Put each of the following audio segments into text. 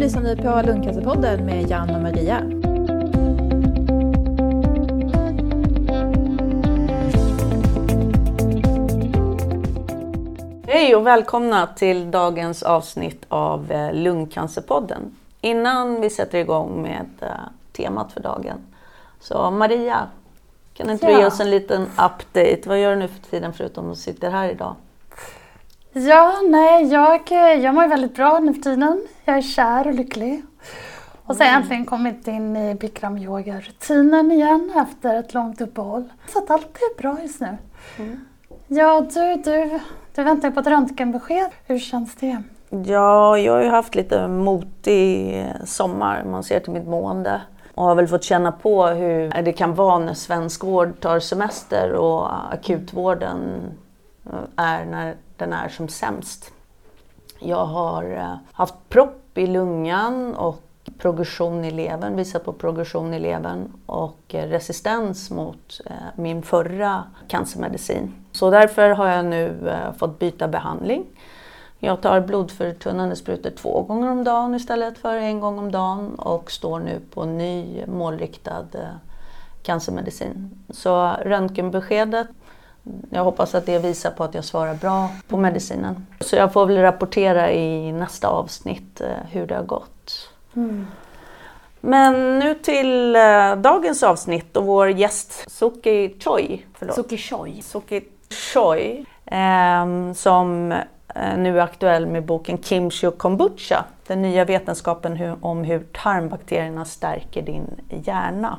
lyssnar nu på Lundcancerpodden med Jan och Maria. Hej och välkomna till dagens avsnitt av eh, Lungcancerpodden. Innan vi sätter igång med eh, temat för dagen. Så Maria, kan inte du ge oss en liten update? Vad gör du nu för tiden förutom att sitta här idag? Ja, nej, jag, jag mår väldigt bra nu för tiden. Jag är kär och lycklig. Och så har jag Mm. äntligen kommit in i bikram yoga-rutinen igen efter ett långt uppehåll. Så att allt är bra just nu. Mm. Ja, du, du, du väntar på ett röntgenbesked. Hur känns det? Ja, jag har ju haft lite motig sommar om man ser till mitt mående. Och har väl fått känna på hur det kan vara när svensk vård tar semester och akutvården är när den är som sämst. Jag har eh, haft propp i lungan och progression i levern, visat på progression i levern och eh, resistens mot eh, min förra cancermedicin. Så därför har jag nu fått byta behandling. Jag tar blodförtunnande sprutor två gånger om dagen istället för en gång om dagen och står nu på ny målriktad cancermedicin. Så röntgenbeskedet, jag hoppas att det visar på att jag svarar bra på medicinen. Så jag får väl rapportera i nästa avsnitt eh, hur det har gått. Men nu till eh, dagens avsnitt och vår gäst Suki Choi. Förlåt. Suki Choi. Suki Choi ehm, som eh, nu är aktuell med boken Kimchi Kombucha. Den nya vetenskapen om hur tarmbakterierna stärker din hjärna.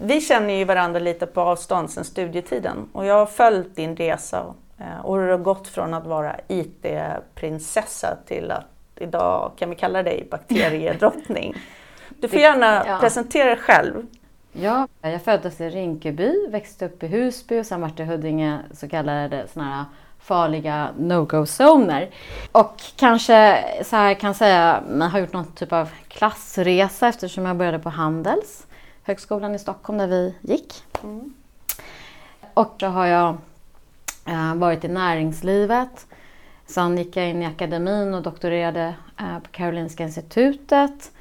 Vi känner ju varandra lite på avstånd sedan studietiden och jag har följt din resa eh, och hur det har gått från att vara IT-prinsessa till att idag kan vi kalla dig bakteriedrottning. Du får gärna Ja. presentera dig själv. Ja, jag föddes i Rinkeby, växte upp i Husby och sen vart det Huddinge så kallade såna här farliga no-go-zoner. Och kanske så här kan säga, jag har gjort någon typ av klassresa eftersom jag började på Handels, högskolan i Stockholm där vi gick. Och då har jag eh, varit i näringslivet. Sen gick jag in i akademin och doktorerade eh, på Karolinska institutet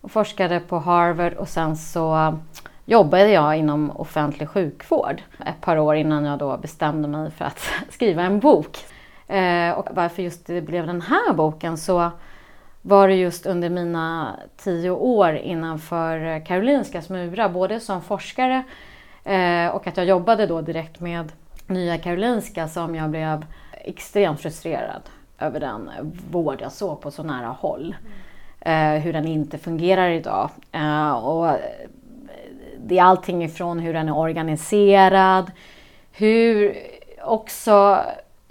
och forskade på Harvard och sen så jobbade jag inom offentlig sjukvård ett par år innan jag då bestämde mig för att skriva en bok. Eh, och varför just det blev den här boken så var det just under mina tio år innanför eh, Karolinskas murar, både som forskare eh, och att jag jobbade då direkt med Nya Karolinska som jag blev extremt frustrerad över den vård jag såg på så nära håll. Eh, hur den inte fungerar idag. Och det är allting ifrån hur den är organiserad, hur också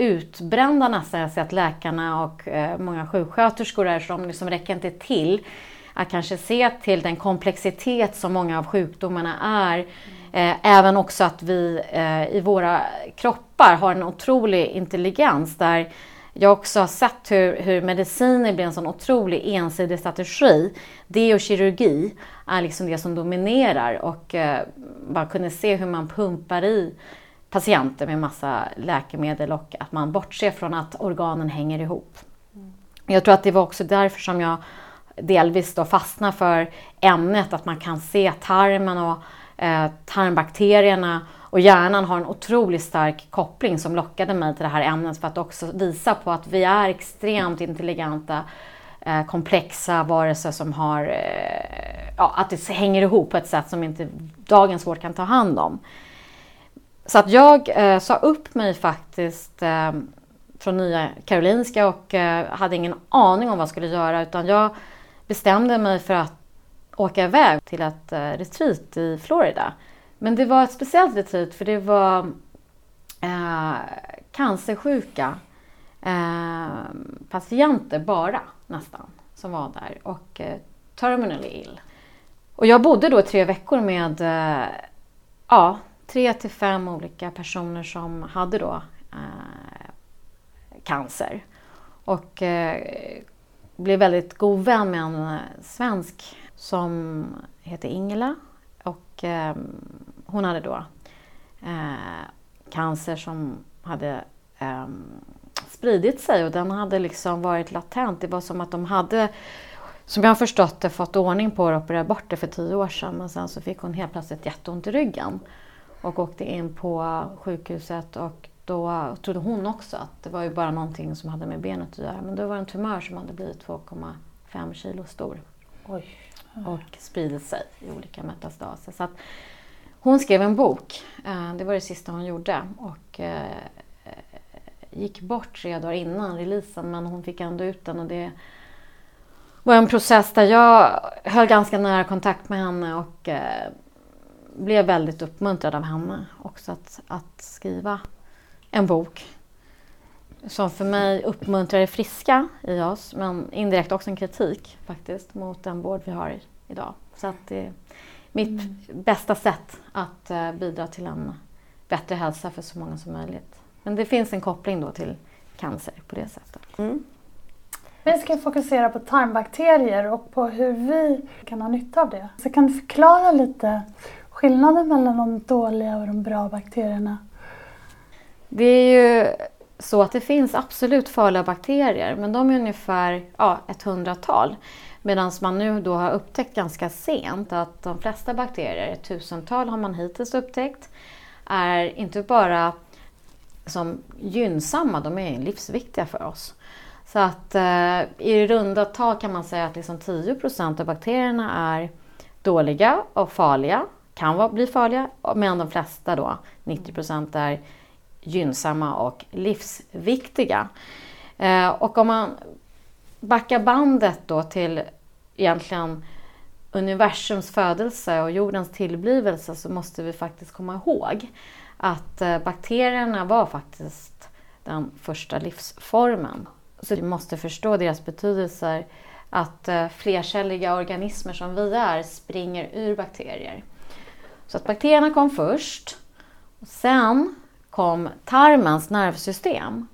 utbrända nästan jag ser att läkarna och eh, många sjuksköterskor är som liksom räcker inte till att kanske se till den komplexitet som många av sjukdomarna är. Mm. även också att vi eh, i våra kroppar har en otrolig intelligens där jag också har sett hur, hur mediciner blir en sån otrolig ensidig strategi. Det och kirurgi är liksom det som dominerar och eh, bara kunde se hur man pumpar i patienter med massa läkemedel och att man bortser från att organen hänger ihop. Jag tror att det var också därför som jag delvis då fastnade för ämnet, att man kan se tarmen och eh, tarmbakterierna och hjärnan har en otroligt stark koppling som lockade mig till det här ämnet för att också visa på att vi är extremt intelligenta, eh, komplexa varelser som har, eh, ja, att det hänger ihop på ett sätt som inte dagens vård kan ta hand om. Så att jag eh, sa upp mig faktiskt eh, från Nya Karolinska och eh, hade ingen aning om vad jag skulle göra utan jag bestämde mig för att åka iväg till ett eh, retreat i Florida. Men det var ett speciellt retreat för det var eh, cancersjuka eh, patienter bara nästan som var där och eh, terminally ill. Och jag bodde då i tre veckor med eh, ja, tre till fem olika personer som hade då eh, cancer. Och eh, blev väldigt god vän med en svensk som heter Ingela. Och eh, hon hade då eh, cancer som hade eh, spridit sig och den hade liksom varit latent. Det var som att de hade som jag har förstått det, fått ordning på det och opererat bort det för tio år sedan. Men sen så fick hon helt plötsligt jätteont i ryggen och åkte in på sjukhuset och då trodde hon också att det var ju bara någonting som hade med benet att göra. Men då var det en tumör som hade blivit 2,5 kilo stor. Oj. Och spridit sig i olika metastaser. Så hon skrev en bok. Eh, det var det sista hon gjorde. Och eh, gick bort tre dagar innan releasen men hon fick ändå ut den. Och det var en process där jag höll ganska nära kontakt med henne och eh, blev väldigt uppmuntrad av henne också att, att skriva en bok som för mig uppmuntrar det friska i oss men indirekt också en kritik faktiskt mot den vård vi har idag. Så att det är mitt mm. bästa sätt att uh, bidra till en bättre hälsa för så många som möjligt. Men det finns en koppling då till cancer på det sättet. Mm. Vi ska fokusera på tarmbakterier och på hur vi kan ha nytta av det. Så kan du förklara lite skillnaden mellan de dåliga och de bra bakterierna? Det är ju så att det finns absolut farliga bakterier men de är ungefär ja, ett hundratal. Medan man nu då har upptäckt ganska sent att de flesta bakterier, ett tusental har man hittills upptäckt, är inte bara som gynnsamma, de är livsviktiga för oss. Så att eh, i runda tal kan man säga att liksom 10% av bakterierna är dåliga och farliga, kan vara, bli farliga, medan de flesta då, 90% är gynnsamma och livsviktiga. Eh, och om man backar bandet då till egentligen universums födelse och jordens tillblivelse så måste vi faktiskt komma ihåg att eh, bakterierna var faktiskt den första livsformen. Så vi måste förstå deras betydelser att eh, flercelliga organismer som vi är springer ur bakterier. Så att bakterierna kom först. Och sen kom tarmens nervsystem.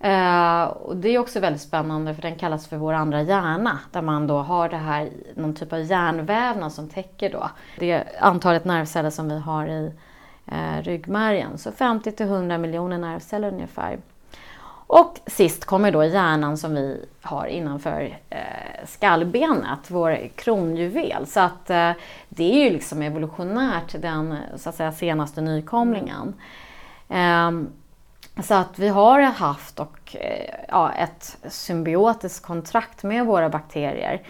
Eh, och det är också väldigt spännande för den kallas för vår andra hjärna där man då har det här, någon typ av hjärnvävnad som täcker då det antalet nervceller som vi har i eh, ryggmärgen. Så 50 till 100 miljoner nervceller ungefär. Och sist kommer då hjärnan som vi har innanför eh, skallbenet, vår kronjuvel. Så att eh, det är ju liksom evolutionärt den så att säga, senaste nykomlingen. Eh, så att vi har haft och, eh, ja, ett symbiotiskt kontrakt med våra bakterier.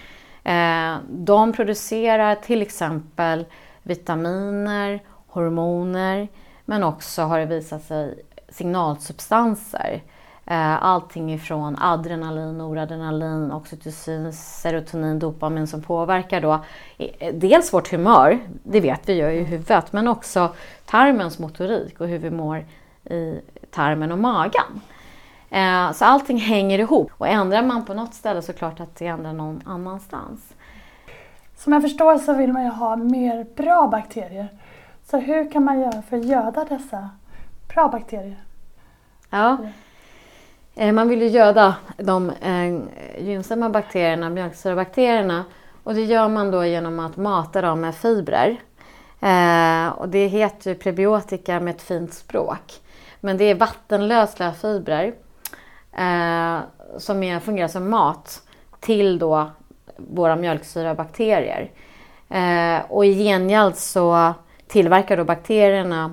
Ehm, de producerar till exempel vitaminer, hormoner men också har det visat sig signalsubstanser. Eh, allting ifrån adrenalin, noradrenalin, oxytocin, serotonin, dopamin som påverkar då dels vårt humör, det vet vi ju i huvudet, men också tarmens motorik och hur vi mår i tarmen och magen. Eh, så allting hänger ihop och ändrar man på något ställe så klart att det ändrar någon annanstans. Som jag förstår så vill man ju ha mer bra bakterier. Så hur kan man göra för att göda dessa bra bakterier? Ja, eh, Eh, man vill ju göda de eh, gynnsamma bakterierna, mjölksyrabakterierna. Och det gör man då genom att mata dem med fibrer. Eh, och det heter ju prebiotika med ett fint språk. Men det är vattenlösliga fibrer som är, fungerar som mat till då våra mjölksyrabakterier. Och i gengäld så tillverkar då bakterierna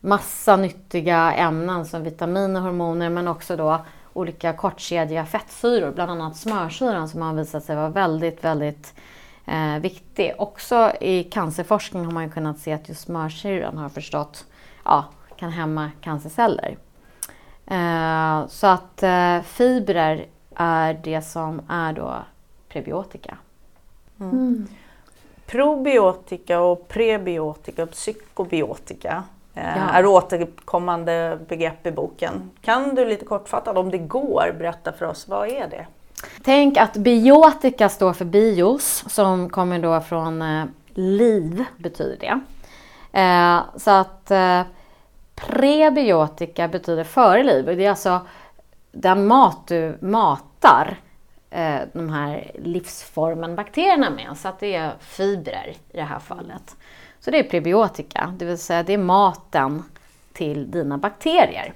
massa nyttiga ämnen som vitaminer, hormoner men också då olika kortkedjiga fettsyror, bland annat smörsyran som har visat sig vara väldigt, väldigt eh, viktig. Också i cancerforskning har man kunnat se att just smörsyran har förstått, ja, kan hämma cancerceller. Eh, så att eh, fibrer är det som är då prebiotika. Mm. Mm. Probiotika och prebiotika och psykobiotika ja. är återkommande begrepp i boken. Kan du lite kortfattat, om det går, berätta för oss, vad är det? Tänk att biotika står för bios, som kommer då från eh, liv, betyder det. Eh, så att eh, prebiotika betyder före liv. Det är alltså den mat du matar eh, de här livsformen bakterierna med. Så att det är fibrer i det här fallet. Så det är prebiotika, det vill säga det är maten till dina bakterier.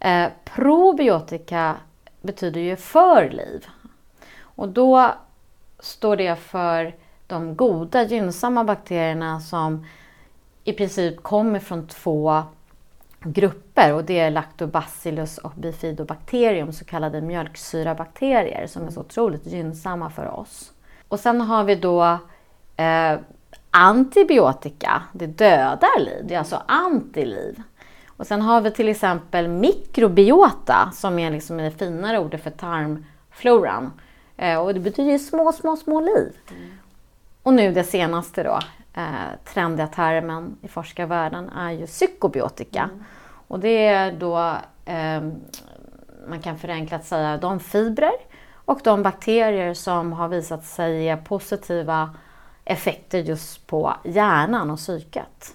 Eh, probiotika betyder ju för liv. Och då står det för de goda, gynnsamma bakterierna som i princip kommer från två grupper och det är Lactobacillus och bifidobakterium, så kallade mjölksyrabakterier som är så otroligt gynnsamma för oss. Och sen har vi då eh, antibiotika, det dödar liv, det är alltså antiliv. Och sen har vi till exempel mikrobiota som är liksom det finare ordet för tarmfloran. Eh, och det betyder små, små, små liv. Mm. Och nu det senaste då, eh, trendiga termen i forskarvärlden är ju psykobiotika. Mm. Och det är då, eh, man kan förenklat säga, de fibrer och de bakterier som har visat sig ge positiva effekter just på hjärnan och psyket.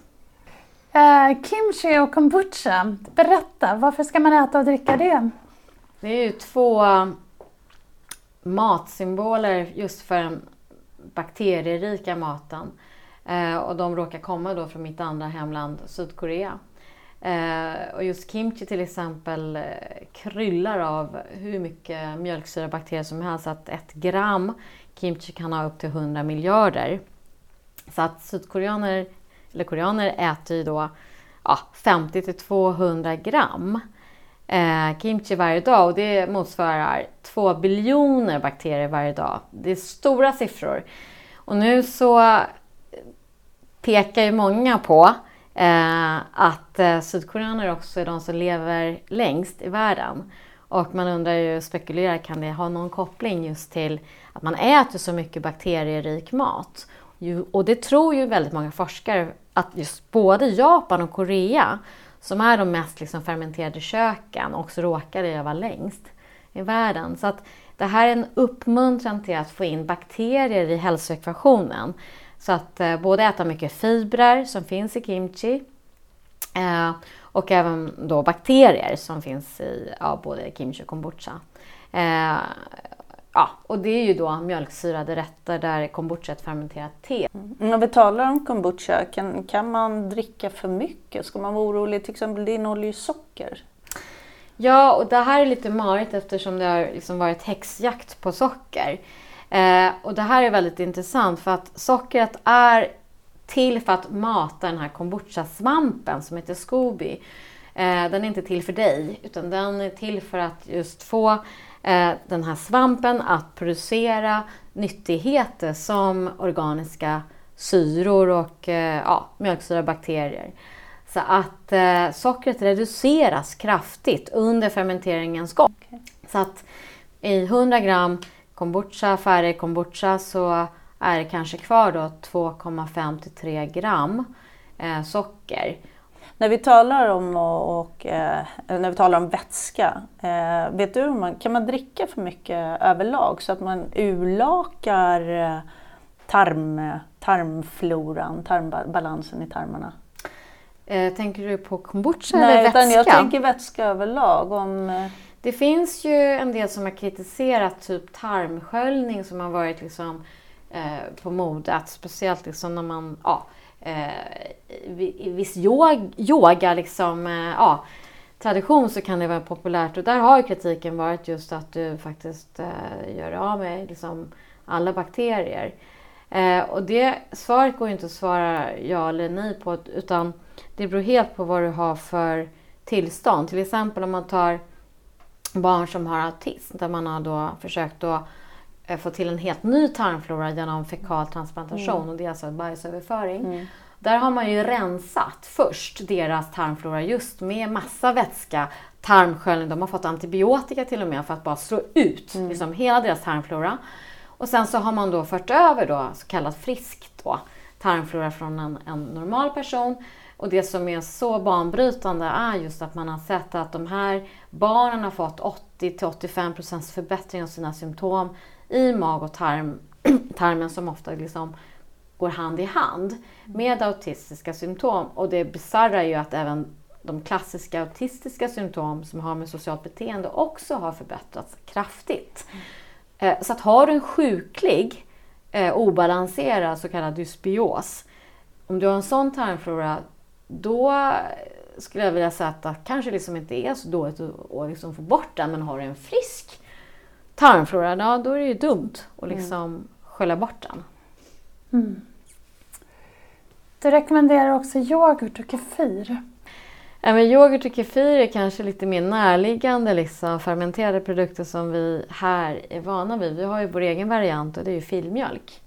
Eh, kimchi och kombucha, berätta, varför ska man äta och dricka det? Det är ju två matsymboler just för den bakterierika maten. Eh, och de råkar komma då från mitt andra hemland Sydkorea. Eh, och just kimchi till exempel kryllar av hur mycket mjölksyrabakterier som helst. Att ett gram kimchi kan ha upp till 100 miljarder. Så att sydkoreaner, eller koreaner äter ju då ja, 50 till 200 gram eh, kimchi varje dag och det motsvarar 2 biljoner bakterier varje dag. Det är stora siffror. Och nu så pekar ju många på eh, att eh, sydkoreaner också är de som lever längst i världen. Och man undrar ju, spekulerar, kan det ha någon koppling just till att man äter så mycket bakterierik mat? Och det tror ju väldigt många forskare att just både Japan och Korea, som är de mest liksom fermenterade köken, också råkar leva längst i världen. Så att det här är en uppmuntran till att få in bakterier i hälsoekvationen. Så att eh, både äta mycket fibrer som finns i kimchi eh, och även då bakterier som finns i ja, både kimchi och kombucha. Eh, ja, och det är ju då mjölksyrade rätter där kombucha är ett fermenterat te. Mm. När vi talar om kombucha, kan, kan man dricka för mycket? Ska man vara orolig? Till exempel det innehåller ju socker. Ja, och det här är lite marigt eftersom det har liksom varit häxjakt på socker. Eh, och det här är väldigt intressant för att sockret är till för att mata den här kombucha-svampen som heter Scooby. Eh, den är inte till för dig, utan den är till för att just få eh, den här svampen att producera nyttigheter som organiska syror och eh, ja, mjölksyrabakterier. Så att eh, sockret reduceras kraftigt under fermenteringens gång. Okay. Så att i 100 gram kombucha, färdig kombucha så är det kanske kvar då 2,5 till 3 gram eh, socker. När vi talar om, och, och eh, när vi talar om vätska, eh, vet du, man, kan man dricka för mycket överlag så att man urlakar eh, tarm, tarmfloran, tarmbalansen i tarmarna? Eh, tänker du på kombucha Nej, eller vätska? Nej, jag tänker vätska överlag. Om, eh, det finns ju en del som har kritiserat typ tarmsköljning som har varit liksom, Eh, på modet. Speciellt liksom när man, ja, eh, i viss yoga, yoga liksom, eh, ja, tradition så kan det vara populärt. Och där har ju kritiken varit just att du faktiskt gör av med liksom, alla bakterier. Och det svaret går ju inte att svara ja eller nej på utan det beror helt på vad du har för tillstånd. Till exempel om man tar barn som har autism där man har då försökt att få till en helt ny tarmflora genom fekal transplantation mm. och det är alltså bajsöverföring. Mm. Där har man ju rensat först deras tarmflora just med massa vätska, tarmsköljning, de har fått antibiotika till och med för att bara slå ut mm. liksom, hela deras tarmflora. Och sen så har man då fört över då så kallat friskt då, tarmflora från en, en normal person och det som är så banbrytande är just att man har sett att de här barnen har fått 80-85% förbättring av sina symptom i mag och tarm, tarmen som ofta liksom går hand i hand med autistiska symptom. Och det bisarra är ju att även de klassiska autistiska symptom som har med socialt beteende också har förbättrats kraftigt. Eh, så att har du en sjuklig eh, obalanserad så kallad dysbios, om du har en sån tarmflora då skulle jag vilja säga att det kanske liksom inte är så dåligt att, att liksom få bort den, men har du en frisk tarmflora, ja, då är det ju dumt att liksom skölja bort den. Mm. Du rekommenderar också yoghurt och kefir. Ja, men yoghurt och kefir är kanske lite mer närliggande liksom, fermenterade produkter som vi här är vana vid. Vi har ju vår egen variant och det är ju filmjölk.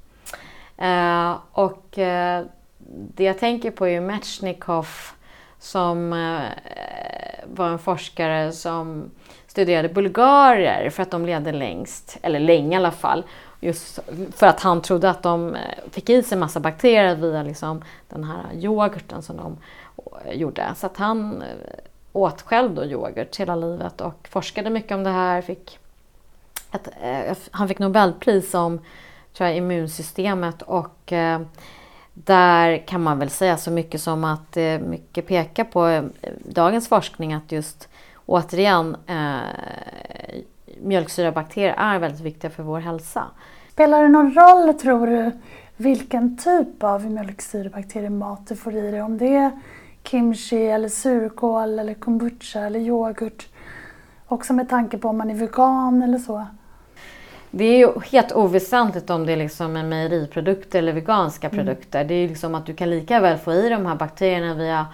Eh, och eh, det jag tänker på är ju Metchnikov som eh, var en forskare som studerade bulgarer för att de levde längst, eller länge i alla fall. Just för att han trodde att de eh, fick i sig massa bakterier via liksom den här yoghurten som de eh, gjorde. Så att han eh, åt själv då yoghurt hela livet och forskade mycket om det här. Fick ett, han fick Nobelpris om tror jag, immunsystemet och där kan man väl säga så mycket som att mycket pekar på dagens forskning att just återigen eh, mjölksyrabakterier är väldigt viktiga för vår hälsa. Spelar det någon roll, tror du, vilken typ av mjölksyrabakteriemat du får i dig? Om det är kimchi eller surkål eller kombucha eller yoghurt? Också med tanke på om man är vegan eller så. Det är ju helt oväsentligt om det är liksom en mejeriprodukter eller veganska mm. produkter. Det är ju liksom att du kan lika väl få i de här bakterierna via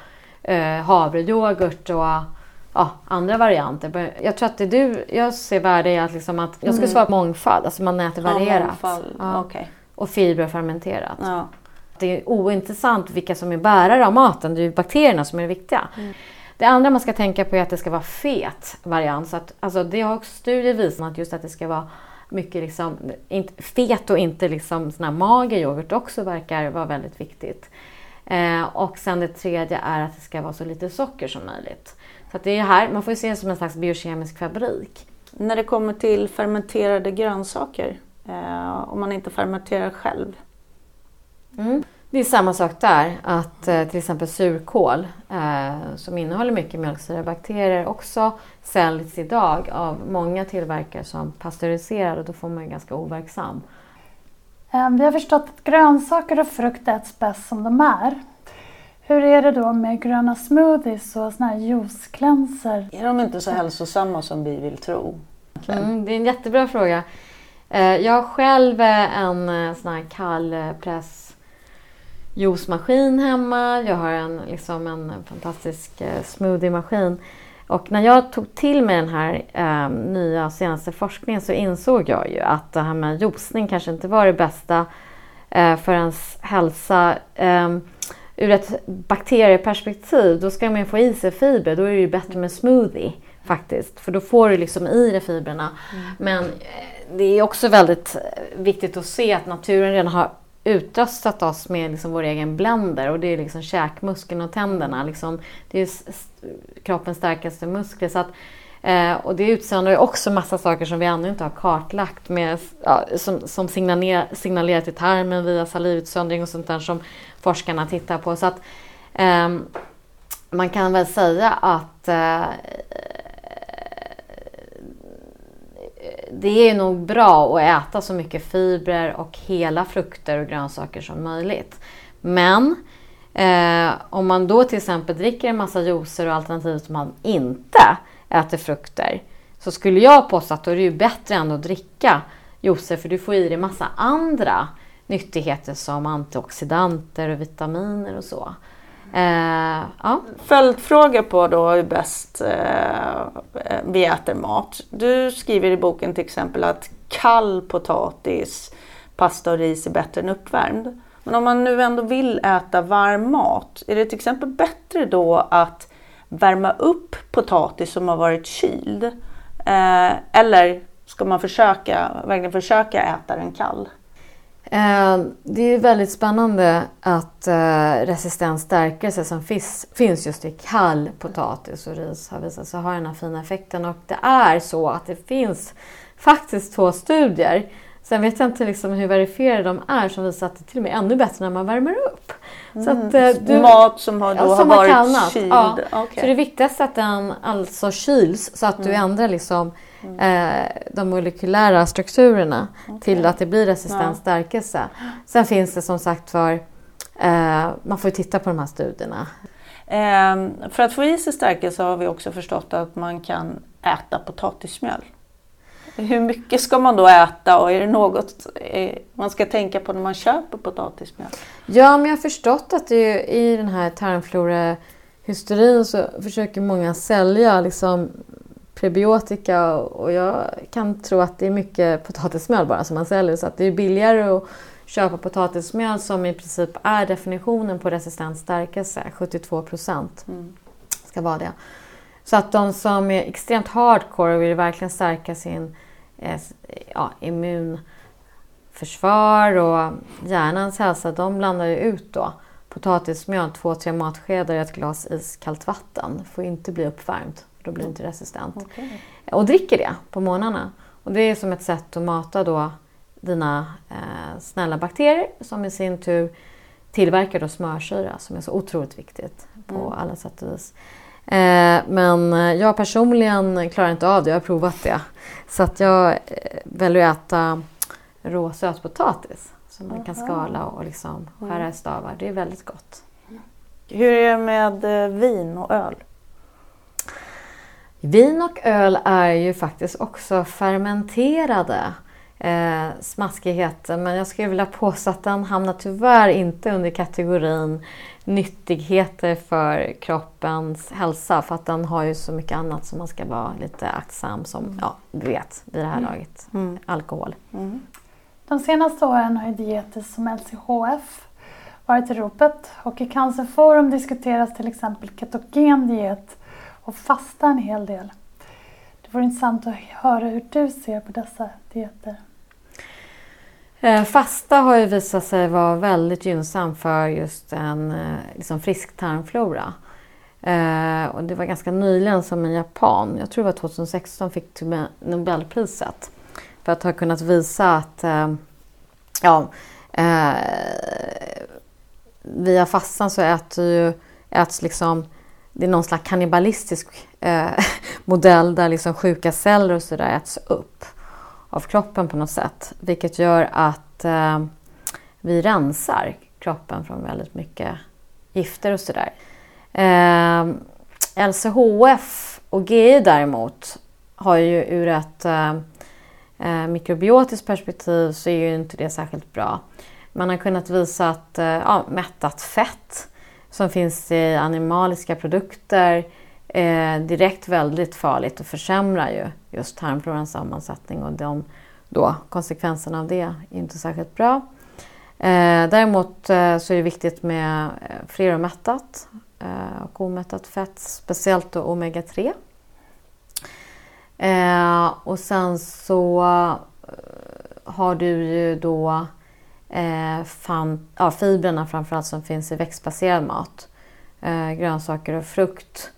eh, havrejoghurt och ja, andra varianter. Jag tror att det du, jag ser värde i att, liksom att jag skulle mm. svara mångfald, alltså man äter varierat. Ja, ja. Okay. Och fiberfermenterat. Ja. Det är ointressant vilka som är bärare av maten, det är bakterierna som är det viktiga. Mm. Det andra man ska tänka på är att det ska vara fet variant. Så att, alltså, det har också studier visat att just att det ska vara mycket liksom, inte, fet och inte liksom sån här mager yoghurt också verkar vara väldigt viktigt. Eh, och sen det tredje är att det ska vara så lite socker som möjligt. Så att det är här, man får se det som en slags biokemisk fabrik. När det kommer till fermenterade grönsaker, eh, om man inte fermenterar själv? Mm. Det är samma sak där, att eh, till exempel surkål eh, som innehåller mycket mjölksyrabakterier också säljs idag av många tillverkare som pasteuriserad och då får man ju ganska overksam. Ehm, vi har förstått att grönsaker och frukt äts bäst som de är. Hur är det då med gröna smoothies och såna här juiceklänser? Är de inte så hälsosamma som vi vill tro? Mm, det är en jättebra fråga. Eh, jag har själv eh, en eh, sån här kallpress juicemaskin hemma. Jag har en, liksom en fantastisk eh, smoothiemaskin. Och när jag tog till mig den här eh, nya senaste forskningen så insåg jag ju att det här med juicning kanske inte var det bästa eh, för ens hälsa. Eh, ur ett bakterieperspektiv, då ska man få i sig fiber. Då är det ju bättre med smoothie faktiskt. För då får du liksom i dig fibrerna. Mm. Men eh, det är också väldigt eh, viktigt att se att naturen redan har utrustat oss med liksom vår egen blender och det är liksom käkmuskeln och tänderna. Liksom, det är kroppens starkaste muskler. Så att, eh, och det utsöndrar ju också massa saker som vi ännu inte har kartlagt med, ja, som, som signalerar, signalerar till tarmen via salivutsöndring och sånt där som forskarna tittar på. Så att, eh, man kan väl säga att eh, det är nog bra att äta så mycket fibrer och hela frukter och grönsaker som möjligt. Men eh, om man då till exempel dricker en massa juicer och alternativt som man inte äter frukter så skulle jag påstå att då är det ju bättre än att dricka juicer för du får i dig massa andra nyttigheter som antioxidanter och vitaminer och så. Eh, ja. Följdfråga på då hur bäst eh, vi äter mat. Du skriver i boken till exempel att kall potatis, pasta och ris är bättre än uppvärmd. Men om man nu ändå vill äta varm mat, är det till exempel bättre då att värma upp potatis som har varit kyld? Eh, eller ska man försöka, verkligen försöka äta den kall? Eh, det är väldigt spännande att eh, resistent stärkelse som finns just i kall potatis och ris har visat sig ha den här fina effekten. Och det är så att det finns faktiskt två studier, sen vet jag inte liksom hur verifierade de är, som visar att det till och med är ännu bättre när man värmer upp. Mm. Så att, eh, du, Mat som har, då ja, som har varit kallnat. kyld? Ja. Okay. Så det viktigaste är att den alltså kyls så att mm. du ändrar liksom Mm. Eh, de molekylära strukturerna okay. till att det blir resistent ja. stärkelse. Sen finns det som sagt för eh, man får titta på de här studierna. Eh, för att få i sig stärkelse har vi också förstått att man kan äta potatismjöl. Hur mycket ska man då äta och är det något eh, man ska tänka på när man köper potatismjöl? Ja, men jag har förstått att det i den här tarmflora-hysterin så försöker många sälja liksom prebiotika och jag kan tro att det är mycket potatismjöl bara som man säljer så att det är billigare att köpa potatismjöl som i princip är definitionen på resistent stärkelse, 72 procent mm. ska vara det. Så att de som är extremt hardcore och vill verkligen stärka sin ja, immunförsvar och hjärnans hälsa, de blandar ju ut då potatismjöl, två, tre matskedar i ett glas iskallt vatten. får inte bli uppvärmt, då blir det inte resistent. Okay. Och dricker det på morgnarna. Och det är som ett sätt att mata då dina eh, snälla bakterier som i sin tur tillverkar då smörsyra som är så otroligt viktigt på mm. alla sätt och vis. Eh, men jag personligen klarar inte av det, jag har provat det. Så att jag eh, väljer att äta rå sötpotatis som man kan skala och liksom skära i stavar. Det är väldigt gott. Hur är det med eh, vin och öl? Vin och öl är ju faktiskt också fermenterade eh, smaskigheten. Men jag skulle vilja påstå att den hamnar tyvärr inte under kategorin nyttigheter för kroppens hälsa. För att den har ju så mycket annat som man ska vara lite aktsam som, mm. ja, du vet, vid det här mm. laget. Mm. Alkohol. Mm. De senaste åren har ju dieter som LCHF varit i ropet och i Cancerforum diskuteras till exempel ketogen diet och fasta en hel del. Det vore intressant att höra hur du ser på dessa dieter. Eh, fasta har ju visat sig vara väldigt gynnsam för just en eh, liksom frisk tarmflora. Eh, och det var ganska nyligen som en japan, jag tror det var 2016, fick Nobelpriset för att ha kunnat visa att ja, via fastan så äter ju, äts liksom, det är någon slags kannibalistisk modell där liksom sjuka celler och sådär äts upp av kroppen på något sätt. Vilket gör att eh, vi rensar kroppen från väldigt mycket gifter och sådär. Eh, LCHF och GI däremot har ju ur ett eh, eh, mikrobiotiskt perspektiv så är ju inte det särskilt bra. Man har kunnat visa att eh, ja, mättat fett som finns i animaliska produkter eh, direkt väldigt farligt och försämrar ju just tarmflorans sammansättning och de då, konsekvenserna av det är inte särskilt bra. Eh, däremot eh, så är det viktigt med eh, fleromättat eh, och omättat fett, speciellt då omega-3. Eh, och sen så eh, har du ju då eh, fan, ja, fibrerna framförallt som finns i växtbaserad mat. Eh, grönsaker och frukt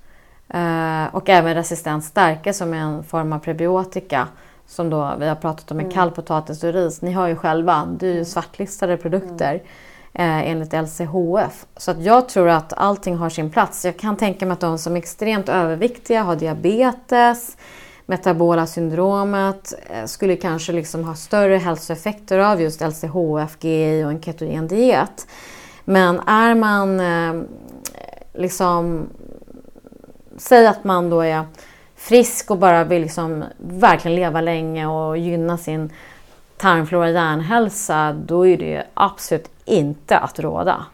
Eh, och även resistent stärke som är en form av prebiotika som då vi har pratat om med mm. kall potatis och ris. Ni har ju själva, det är ju mm. svartlistade produkter mm. eh, enligt LCHF. Så att jag tror att allting har sin plats. Jag kan tänka mig att de som är extremt överviktiga har diabetes, metabola syndromet eh, skulle kanske liksom ha större hälsoeffekter av just LCHF, GI och en ketogen diet. Men är man eh, liksom säg att man då är frisk och bara vill liksom verkligen leva länge och gynna sin tarmflora och hjärnhälsa, då är det absolut inte att råda.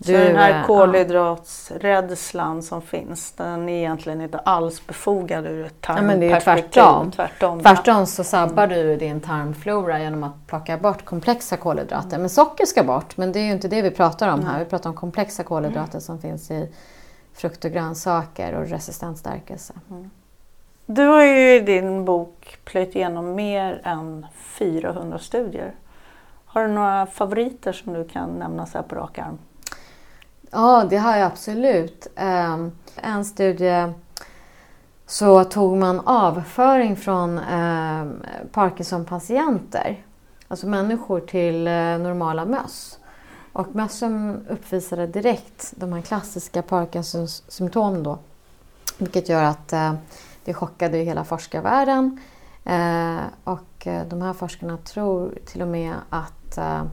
Så du, den här kolhydratsrädslan ja. som finns, den är egentligen inte alls befogad ur ett tarmperspektiv? Ja, tvärtom. Tvärtom, tvärtom så sabbar du din tarmflora genom att plocka bort komplexa kolhydrater. Men socker ska bort, men det är ju inte det vi pratar om här. Vi pratar om komplexa kolhydrater som finns i frukt och grönsaker och resistent stärkelse. Mm. Du har ju i din bok plöjt igenom mer än 400 studier. Har du några favoriter som du kan nämna så här på rak arm? Ja, det har jag absolut. Um, en studie så tog man avföring från um, Parkinson-patienter, alltså människor till uh, normala möss. Och mössen uppvisade direkt de här klassiska Parkinsons symptom då. Vilket gör att eh, det chockade hela forskarvärlden. Eh, och eh, de här forskarna tror till och med att eh,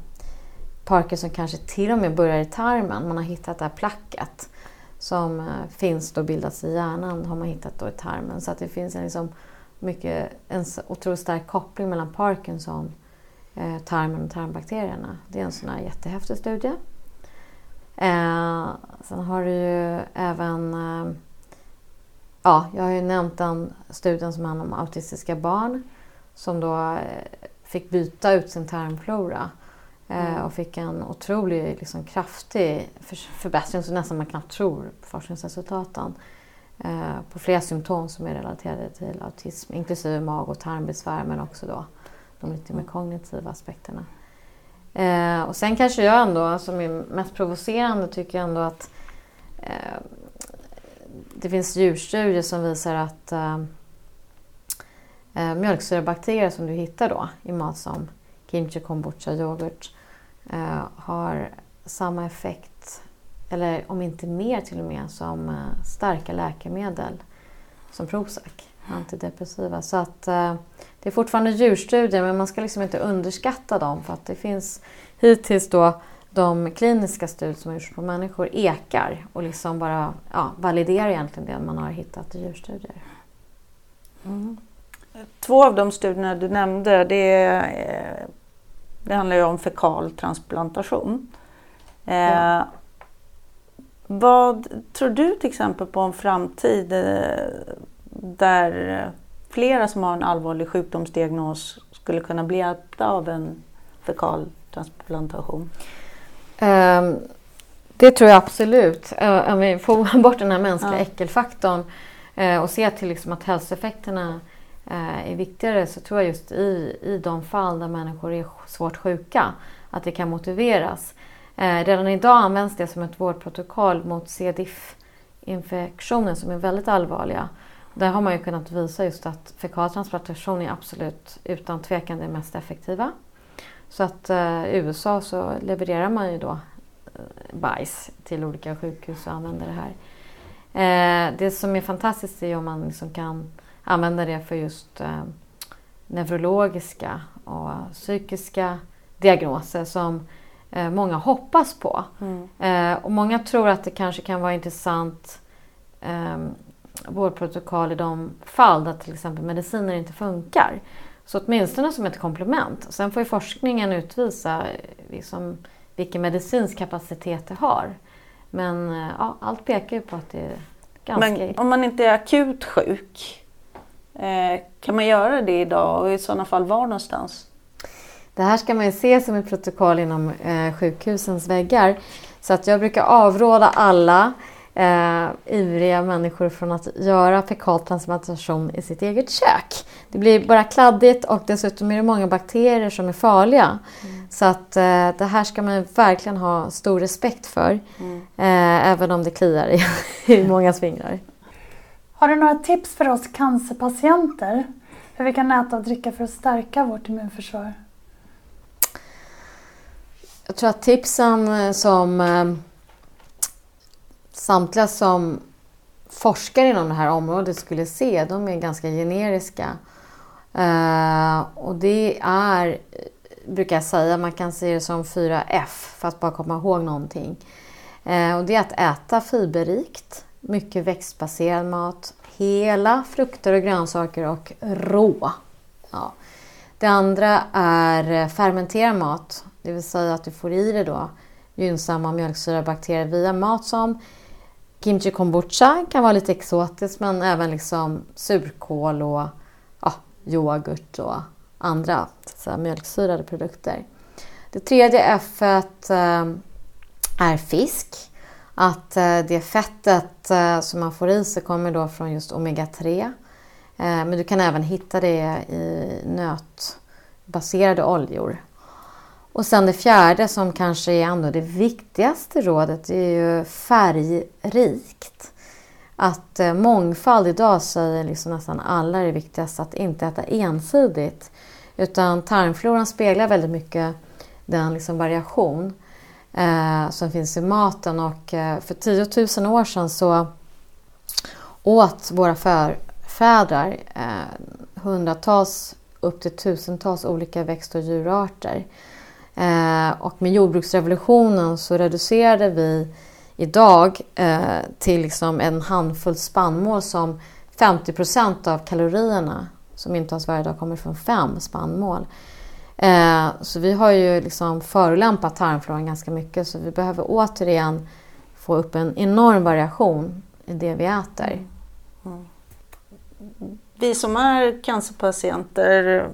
Parkinson kanske till och med börjar i tarmen. Man har hittat det här placket som eh, finns då bildats i hjärnan har man hittat då i tarmen. Så att det finns en liksom mycket, en otroligt stark koppling mellan Parkinson, tarmen och tarmbakterierna. Det är en sån här jättehäftig studie. Eh, sen har du ju även eh, Ja, jag har ju nämnt den studien som handlar om autistiska barn som då eh, fick byta ut sin tarmflora eh, Mm. och fick en otroligt liksom, kraftig för- förbättring, så nästan man knappt tror på forskningsresultaten. Eh, på flera symptom som är relaterade till autism, inklusive mag och tarmbesvär men också då de lite mer kognitiva aspekterna. Eh, och sen kanske jag ändå, alltså, som är mest provocerande, tycker jag ändå att eh, det finns djurstudier som visar att eh, eh, mjölksyrabakterier som du hittar då i mat som kimchi, kombucha, yoghurt eh, har samma effekt, eller om inte mer till och med, som eh, starka läkemedel som Prozac, antidepressiva. Så att eh, det är fortfarande djurstudier men man ska liksom inte underskatta dem för att det finns hittills då de kliniska studier som har gjorts på människor ekar och liksom bara ja, validerar egentligen det man har hittat i djurstudier. Mm. Två av de studierna du nämnde det, eh, det handlar ju om fekal transplantation. Eh, Ja. Vad tror du till exempel på en framtid eh, där flera som har en allvarlig sjukdomsdiagnos skulle kunna bli hjälpta av en fekal transplantation? Ehm, det tror jag absolut. Eh, Om vi får bort den här mänskliga Ja. äckelfaktorn eh, och ser till liksom att hälsoeffekterna eh, är viktigare så tror jag just i, i de fall där människor är svårt sjuka att det kan motiveras. Redan idag används det som ett vårdprotokoll mot C. diff-infektioner som är väldigt allvarliga. Där har man ju kunnat visa just att fekal transplantation är absolut utan tvekan det mest effektiva. Så att eh, i USA så levererar man ju då eh, bajs till olika sjukhus och använder det här. Eh, det som är fantastiskt är om man liksom kan använda det för just eh, neurologiska och psykiska diagnoser som eh, många hoppas på. Eh, och många tror att det kanske kan vara intressant eh, vårdprotokoll i de fall där till exempel mediciner inte funkar. Så åtminstone som ett komplement. Sen får ju forskningen utvisa eh, liksom, vilken medicinsk kapacitet det har. Men eh, ja, allt pekar ju på att det är ganska... Men om man inte är akut sjuk, eh, kan man göra det idag och i sådana fall var någonstans? Det här ska man ju se som ett protokoll inom sjukhusens väggar. Så att jag brukar avråda alla eh, ivriga människor från att göra fekal transplantation i sitt eget kök. Det blir bara kladdigt och dessutom är det många bakterier som är farliga. Så att eh, det här ska man verkligen ha stor respekt för. Eh, även om det kliar i, i många fingrar. Har du några tips för oss cancerpatienter? Hur vi kan äta och dricka för att stärka vårt immunförsvar? Jag tror att tipsen som eh, samtliga som forskar inom det här området skulle se, de är ganska generiska. Eh, och det är, brukar jag säga, man kan se det som 4F för att bara komma ihåg någonting. Eh, och det är att äta fiberrikt, mycket växtbaserad mat, hela frukter och grönsaker och rå. Ja. Det andra är fermenterad mat, det vill säga att du får i dig då gynnsamma mjölksyrabakterier via mat som kimchi kombucha kan vara lite exotiskt men även liksom surkål och ja, yoghurt och andra så mjölksyrade produkter. Det tredje F eh, är fisk. Att eh, det fettet eh, som man får i sig kommer då från just omega-3. Men du kan även hitta det i nötbaserade oljor. Och sen det fjärde som kanske är ändå det viktigaste rådet det är ju färgrikt. Att eh, mångfald idag säger liksom nästan alla är det viktigaste att inte äta ensidigt. Utan tarmfloran speglar väldigt mycket den liksom variation eh, som finns i maten. Och eh, för 10 000 år sedan så åt våra förfäder eh, hundratals upp till tusentals olika växt och djurarter. Eh, och med jordbruksrevolutionen så reducerade vi idag eh, till liksom en handfull spannmål som 50% av kalorierna som intas varje dag kommer från fem spannmål. Eh, så vi har ju liksom förolämpat tarmfloran ganska mycket så vi behöver återigen få upp en enorm variation i det vi äter. Mm. Vi som är cancerpatienter,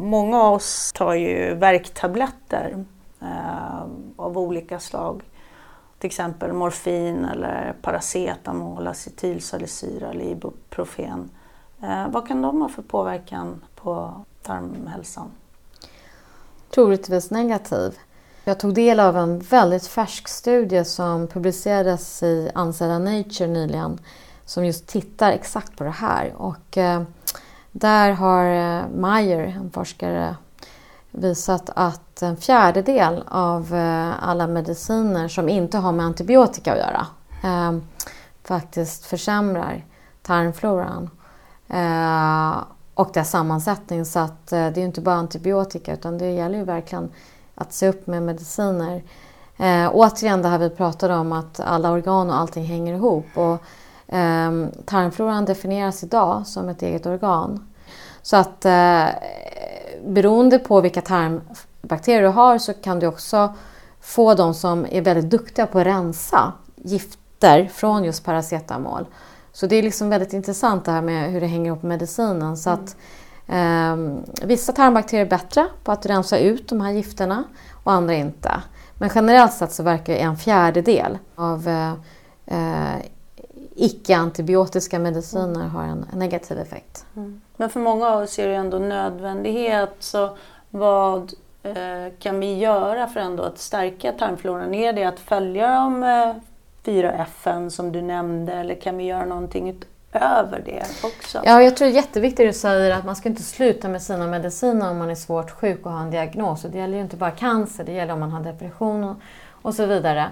många av oss tar ju värktabletter eh, av olika slag. Till exempel morfin eller paracetamol, acetylsalicylsyra eller ibuprofen. Eh, vad kan de ha för påverkan på tarmhälsan? Troligtvis negativ. Jag tog del av en väldigt färsk studie som publicerades i ansedda Nature nyligen som just tittar exakt på det här. Och, eh, där har eh, Meyer, en forskare, visat att en fjärdedel av eh, alla mediciner som inte har med antibiotika att göra eh, faktiskt försämrar tarmfloran eh, och dess sammansättning. Så att eh, det är inte bara antibiotika utan det gäller ju verkligen att se upp med mediciner. Eh, återigen det här vi pratade om att alla organ och allting hänger ihop. Och, eh, tarmfloran definieras idag som ett eget organ. Så att eh, beroende på vilka tarmbakterier du har så kan du också få de som är väldigt duktiga på att rensa gifter från just paracetamol. Så det är liksom väldigt intressant det här med hur det hänger ihop med medicinen. Så att, eh, vissa tarmbakterier är bättre på att rensa ut de här gifterna och andra inte. Men generellt sett så verkar en fjärdedel av eh, eh icke-antibiotiska mediciner ha en negativ effekt. Mm. Men för många av oss är det ändå nödvändighet. Så vad eh, kan vi göra för ändå att stärka tarmfloran? Är det att följa de eh, fyra F som du nämnde eller kan vi göra någonting utöver det också? Ja, jag tror det är jätteviktigt att du säger att man ska inte sluta med sina mediciner om man är svårt sjuk och har en diagnos. Och det gäller ju inte bara cancer, det gäller om man har depression och, och så vidare.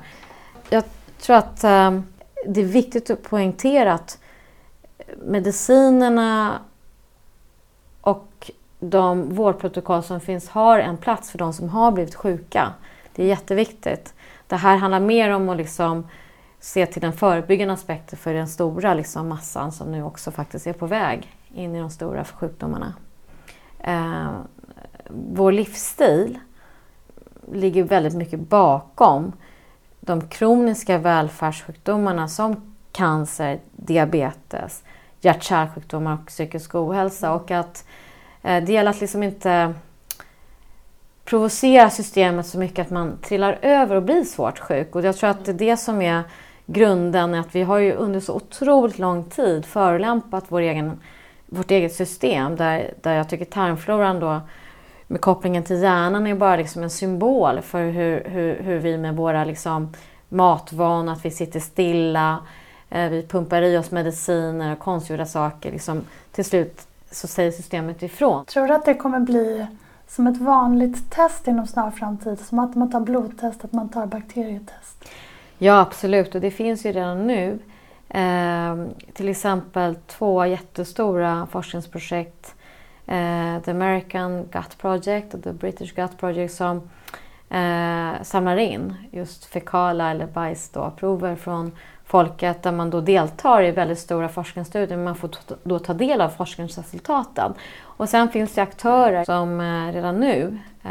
Jag tror att eh, det är viktigt att poängtera att medicinerna och de vårdprotokoll som finns har en plats för de som har blivit sjuka. Det är jätteviktigt. Det här handlar mer om att liksom se till den förebyggande aspekten för den stora liksom massan som nu också faktiskt är på väg in i de stora sjukdomarna. Eh, vår livsstil ligger väldigt mycket bakom de kroniska välfärdssjukdomarna som cancer, diabetes, hjärt-kärlsjukdomar och psykisk ohälsa. Och att eh, det gäller att liksom inte provocera systemet så mycket att man trillar över och blir svårt sjuk. Och jag tror att det är det som är grunden, att vi har ju under så otroligt lång tid förolämpat vår egen, vårt eget system där, där jag tycker tarmfloran då med kopplingen till hjärnan är bara liksom en symbol för hur, hur, hur vi med våra liksom matvanor, att vi sitter stilla, eh, vi pumpar i oss mediciner och konstgjorda saker. Liksom, till slut så säger systemet ifrån. Tror du att det kommer bli som ett vanligt test inom snar framtid? Som att man tar blodtest, att man tar bakterietest? Ja, absolut. Och det finns ju redan nu. Eh, till exempel två jättestora forskningsprojekt eh, The American Gut Project och The British Gut Project som eh, samlar in just fekala eller bajsprover från folket där man då deltar i väldigt stora forskningsstudier man får då ta del av forskningsresultaten. Och sen finns det aktörer som eh, redan nu, eh,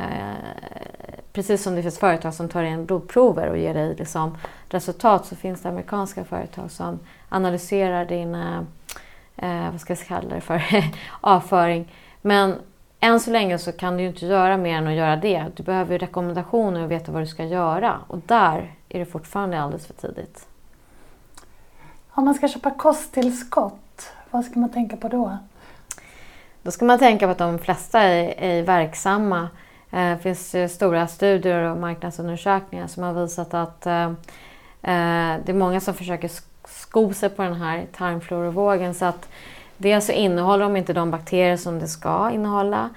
precis som det finns företag som tar in blodprover och ger dig liksom resultat så finns det amerikanska företag som analyserar dina eh, eh, vad ska jag kalla det för, avföring men än så länge så kan du inte göra mer än att göra det. Du behöver rekommendationer och veta vad du ska göra. Och där är det fortfarande alldeles för tidigt. Om man ska köpa kosttillskott, vad ska man tänka på då? Då ska man tänka på att de flesta är, är verksamma. Eh, det finns stora studier och marknadsundersökningar som har visat att eh, eh, det är många som försöker sko sig på den här tarmflorovågen. Så att Dels så innehåller de inte de bakterier som det ska innehålla.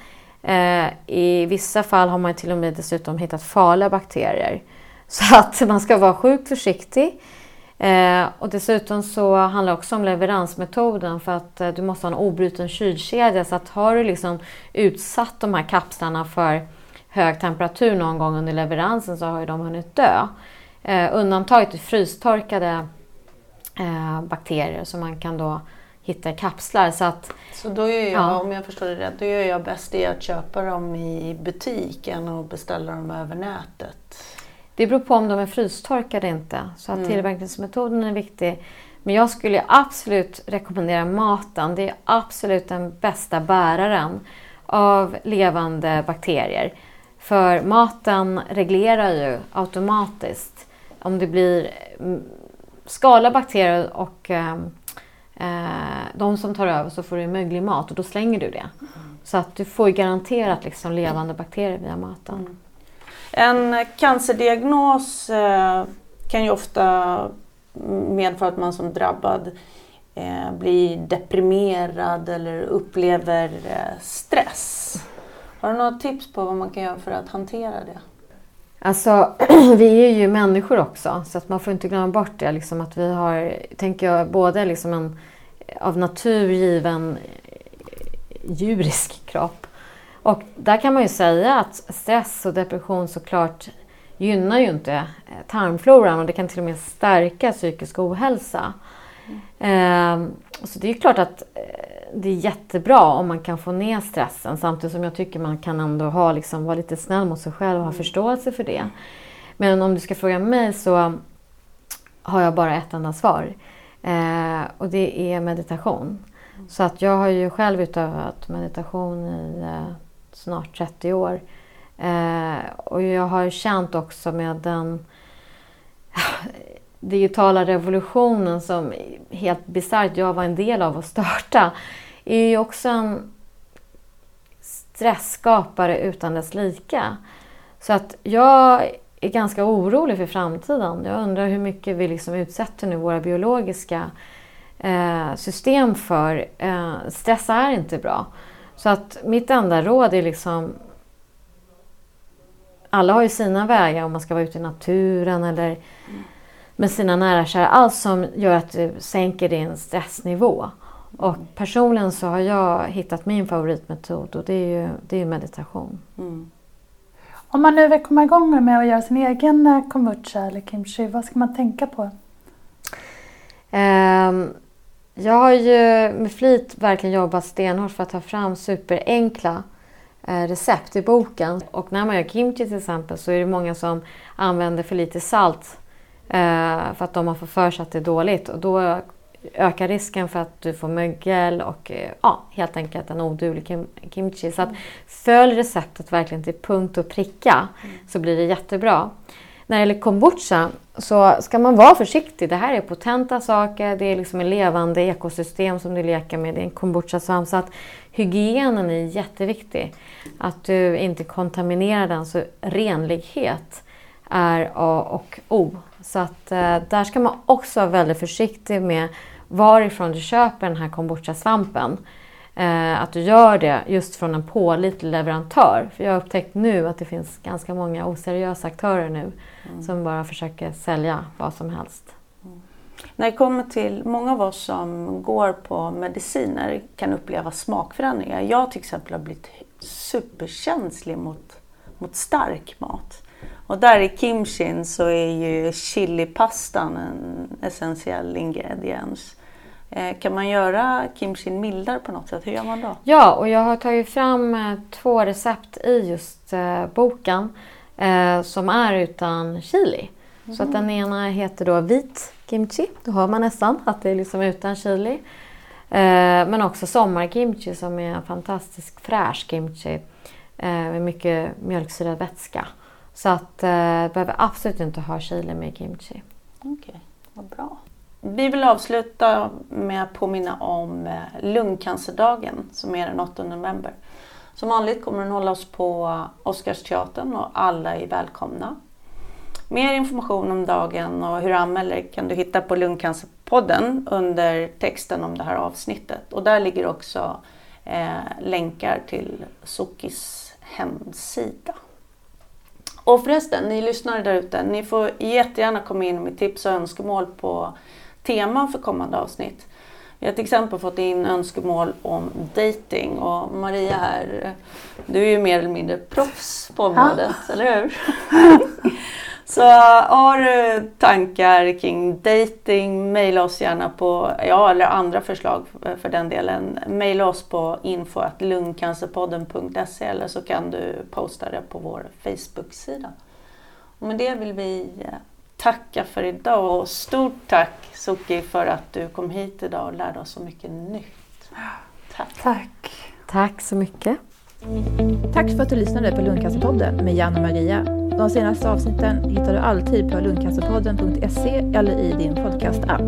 Eh, I vissa fall har man till och med dessutom hittat farliga bakterier. Så att man ska vara sjukt försiktig. Eh, och dessutom så handlar det också om leveransmetoden för att eh, du måste ha en obruten kylkedja. Så att har du liksom utsatt de här kapslarna för hög temperatur någon gång under leveransen så har ju de hunnit dö. Eh, undantaget är frystorkade eh, bakterier som man kan då hitta i kapslar. Så att, Så då gör jag, Ja. om jag förstår det rätt, då gör jag bäst i att köpa dem i butiken och beställa dem över nätet. det beror på om de är frystorkade inte. Så Mm. att tillverkningsmetoden är viktig. Men jag skulle absolut rekommendera maten. Det är absolut den bästa bäraren av levande bakterier. För maten reglerar ju automatiskt om det blir mm, skala bakterier och eh, eh, de som tar över så får du möglig mat och då slänger du det. Så att du får ju garanterat liksom levande bakterier via maten. En cancerdiagnos eh, kan ju ofta medföra att man som drabbad eh, blir deprimerad eller upplever stress. Har du några tips på vad man kan göra för att hantera det? Alltså, vi är ju människor också, så att man får inte glömma bort det. Liksom att vi har, tänker jag, både liksom en av natur given eh, djurisk kropp. Och där kan man ju säga att stress och depression såklart gynnar ju inte eh, tarmfloran och det kan till och med stärka psykisk ohälsa. Ehm, så det är klart att eh, det är jättebra om man kan få ner stressen samtidigt som jag tycker man kan ändå ha, liksom, vara lite snäll mot sig själv och ha förståelse för det. Men om du ska fråga mig så har jag bara ett enda svar. Eh, och det är meditation. Så att jag har ju själv utövat meditation i eh, snart 30 år. Eh, och jag har känt också med den digitala revolutionen som helt bisarrt jag var en del av att starta är ju också en stressskapare utan dess lika. Så att jag är ganska orolig för framtiden. Jag undrar hur mycket vi liksom utsätter nu våra biologiska eh, system för. Eh, stress är inte bra. Så att mitt enda råd är liksom alla har ju sina vägar om man ska vara ute i naturen eller med sina nära och kära. Allt som gör att du sänker din stressnivå. Och personligen så har jag hittat min favoritmetod och det är ju det är meditation. Mm. Om man nu vill komma igång med att göra sin egen eh, kombucha eller kimchi, vad ska man tänka på? Ehm, jag har ju med flit verkligen jobbat stenhårt för att ta fram superenkla eh, recept i boken. Och när man gör kimchi till exempel så är det många som använder för lite salt för att de har fått för sig att det är dåligt. Och då ökar risken för att du får mögel och eh, ja, helt enkelt en oduglig kim- kimchi. Så att följ receptet verkligen till punkt och pricka så blir det jättebra. När det gäller kombucha så ska man vara försiktig. Det här är potenta saker, det är liksom en levande ekosystem som du leker med. Det är en kombucha-svamp. Så att hygienen är jätteviktig. Att du inte kontaminerar den. Så renlighet är A och O. Så att eh, där ska man också vara väldigt försiktig med varifrån du köper den här kombucha-svampen. Eh, att du gör det just från en pålitlig leverantör. För jag har upptäckt nu att det finns ganska många oseriösa aktörer nu som bara försöker sälja vad som helst. När det kommer till många av oss som går på mediciner kan uppleva smakförändringar. Jag till exempel har blivit superkänslig mot, mot stark mat. Och där i kimchin så är ju chilipastan en essentiell ingrediens. Eh, kan man göra kimchin mildare på något sätt? Hur gör man då? Ja, och jag har tagit fram eh, två recept i just eh, boken som är utan chili. Så att den ena heter då vit kimchi. Då hör man nästan att det är liksom utan chili. Men också sommarkimchi som är en fantastisk fräsch kimchi med mycket mjölksyrad vätska. Så att eh, behöver absolut inte ha chili med kimchi. Okej, vad bra. Vi vill avsluta med att påminna om eh, lungcancerdagen som är den 8 november. Som vanligt kommer den hållas på Oscarsteatern och alla är välkomna. Mer information om dagen och hur du anmäler kan du hitta på Lungcancerpodden under texten om det här avsnittet. Och där ligger också eh, länkar till Sokis hemsida. Och förresten, ni lyssnare där ute, ni får jättegärna komma in med tips och önskemål på teman för kommande avsnitt. Vi har till exempel fått in önskemål om dating och Maria här, du är ju mer eller mindre proffs på området, eller hur? Så har du tankar kring dating, mejla oss gärna på, ja eller andra förslag för den delen. Mejla oss på info.lungcancerpodden.se eller så kan du posta det på vår Facebook-sida. Och med det vill vi eh, tacka för idag och stort tack Soki för att du kom hit idag och lärde oss så mycket nytt. Tack. Tack. Tack så mycket. Tack för att du lyssnade på Lundcancerpodden med Jan och Maria. De senaste avsnitten hittar du alltid på lundcancerpodden.se eller i din podcastapp.